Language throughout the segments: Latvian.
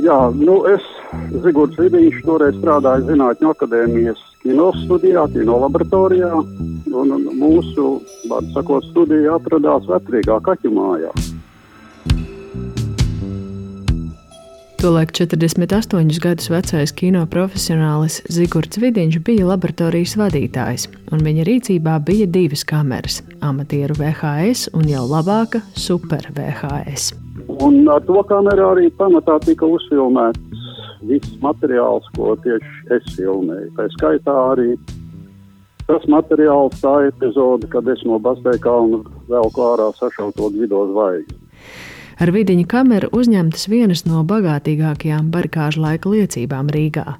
Jā, nu es, Zigords Vidiņš, toreiz strādāju Zinātņu akadēmijas kino studijā, kino laboratorijā. Un, mūsu, vārdu sakot, studija atradās vecrīgā kaķu mājā. Tolēk 48 gadus vecais kino profesionālis Zigorts Vidiņš bija laboratorijas vadītājs, un viņa rīcībā bija divas kameras - amatieru VHS un jau labāka super VHS. Un ar to kameru arī pamatā tika uzfilmēts viss materiāls, ko tieši es filmēju. Tā skaitā arī tas materiāls, tā epizode, kad es no Basteikāna vēl klārā sašauto Gvido zvaigzni. Ar vidiņa kameru uzņemtas vienas no bagātīgākajām barikāžu laika liecībām Rīgā.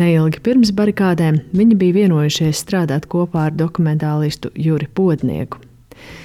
Neilgi pirms barikādēm viņi bija vienojušies strādāt kopā ar dokumentālistu Juri Podnieku.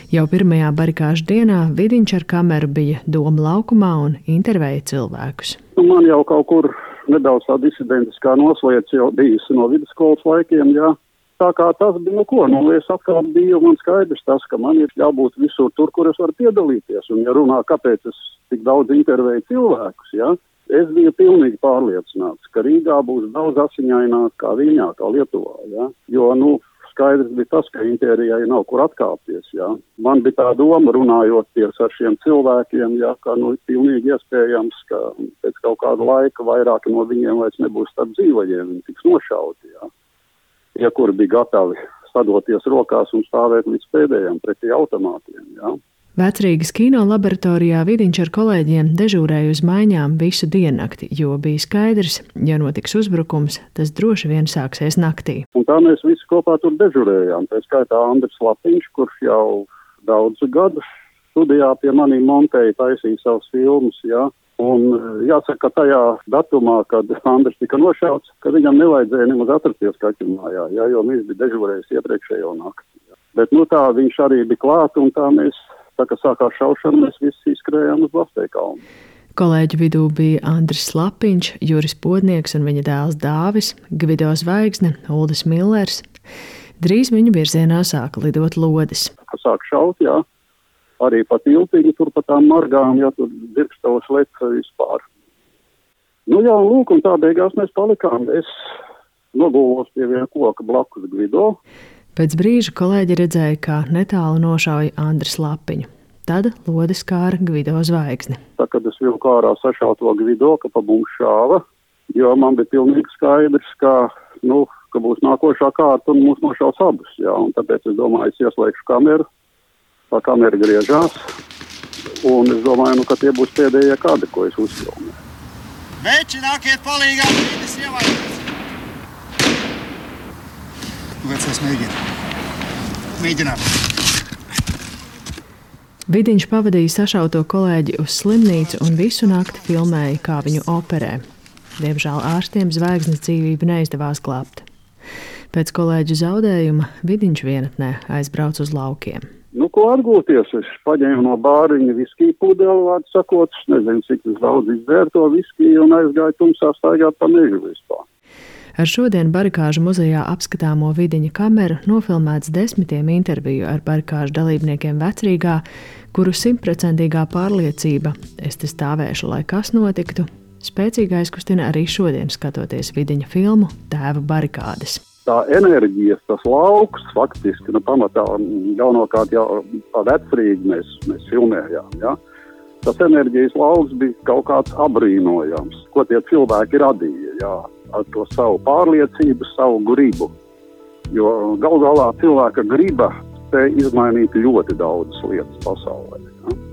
Jau pirmajā barikāžu dienā Vidiņš ar kameru bija Doma laukumā un intervēja cilvēkus. Man jau kaut kur nedaudz tā disidentiskā noslēdz jau bijusi no vidusskolas laikiem, jā. Tā kā tas bija, nu ko, nu es atkal biju, man skaidrs tas, ka man ir jābūt visur tur, kur es varu piedalīties. Un ja runā, kāpēc es tik daudz intervēju cilvēkus, ja, es biju pilnīgi pārliecināts, ka Rīgā būs daudz asiņaināk kā Viņā, kā Lietuvā, ja. Jo, nu, skaidrs bija tas, ka impērijai nav kur atkāpties. Ja. Man bija tā doma, runājoties ar šiem cilvēkiem, ja, ka nu, pilnīgi iespējams, ka pēc kaut kāda laika vairāki no viņiem vairs nebūs starp dzīvajiem, viņi tiks nošauti. Ja ja kuri bija gatavi sadoties rokās un stāvēt līdz pēdējiem pretī automātiem. Ja. Vecrīgas kino laboratorijā Vidiņš ar kolēģiem dežūrēja uz maiņām visu diennakti, jo bija skaidrs, ja notiks uzbrukums, tas droši vien sāksies naktī. Un tā mēs visi kopā tur dežūrējām. Tā skaitā Andris Lapiņš, kurš jau daudzus gadus studijā pie maniem montēja, taisīja savus filmus. Ja. Un eh, jāsaka, ka tajā datumā, kad Andris tika nošauts, ka viņam nevajadzēja nemaz atrasties kaķu mājā, ja, jo viņš bija dežurējis iepriekšējo nakti. Ja. Bet nu tā viņš arī bija klāt, un tā mēs, tā kā sākās šaušana, mēs visi izskrējām uz Basteikalnu. Kolēģu vidū bija Andris Lapiņš, Juris Podnieks un viņa dēls Dāvis, Gvido Zvaigzne, Uldis Millers. Drīz viņu virzienā sāka lidot lodes. Sāk šaut, jā arī pa tiltiņu, tur pa tām margām, ja tur dirkstavas leca vispār. Nu jā, un lūk, un tā beigās mēs palikām. Es nogulvos pie viena koka blakus Gvido. Pēc brīža kolēģi redzēja, kā netālu nošauja Andris Lapiņu. Tad lodes kāra Gvido zvaigzni. Tā, kad es vilku ārā sašauto Gvido, ka pa mums šāva, jo man bija pilnīgi skaidrs, ka, nu, ka būs nākošā kārta un mūs nošaus abus, jā, un tāpēc es domāju, es ieslēgšu kameru, tā kamera griežās. Un es domāju, nu, ka tie būs pēdējie kādi, ko es uzfilmēju. Veči, nāciet palīgā, brīdis ievainots. Vecais mēģina. Mēģinām. Vidiņš pavadīja sašauto kolēģi uz slimnīcu un visu nakti filmēja, kā viņu operē. Diemžēl ārstiem zvaigznes dzīvību neizdevās glābt. Pēc kolēģu zaudējuma Vidiņš vienatnē aizbrauca uz laukiem. Nu, ko atgūties? Es paņēmu no bāriņa viskiju pudeli, vārdu sakot, nezinu, cik daudz izdzēru to viskiju un aizgāju tumsā staigāt pa mežu vispār. Ar šodien Barikāžu muzejā apskatāmo vidiņa kameru nofilmēts desmitiem interviju ar barikāžu dalībniekiem vecrīgā, kuru simtprocentīgā pārliecība, es te stāvēšu, lai kas notiktu, spēcīgi aizkustina arī šodien skatoties vidiņa filmu Tēva barikādes tā enerģija, tas lauks, faktiski, nu, pamatā galvenokārt jau vecrīgi mēs, mēs filmējām. Ja? Tas enerģijas lauks bija kaut kāds apbrīnojams, ko tie cilvēki radīja, jā, ar to savu pārliecību, savu gribu. Jo gal galā cilvēka griba spēja izmainīt ļoti daudzas lietas pasaulē. Ja?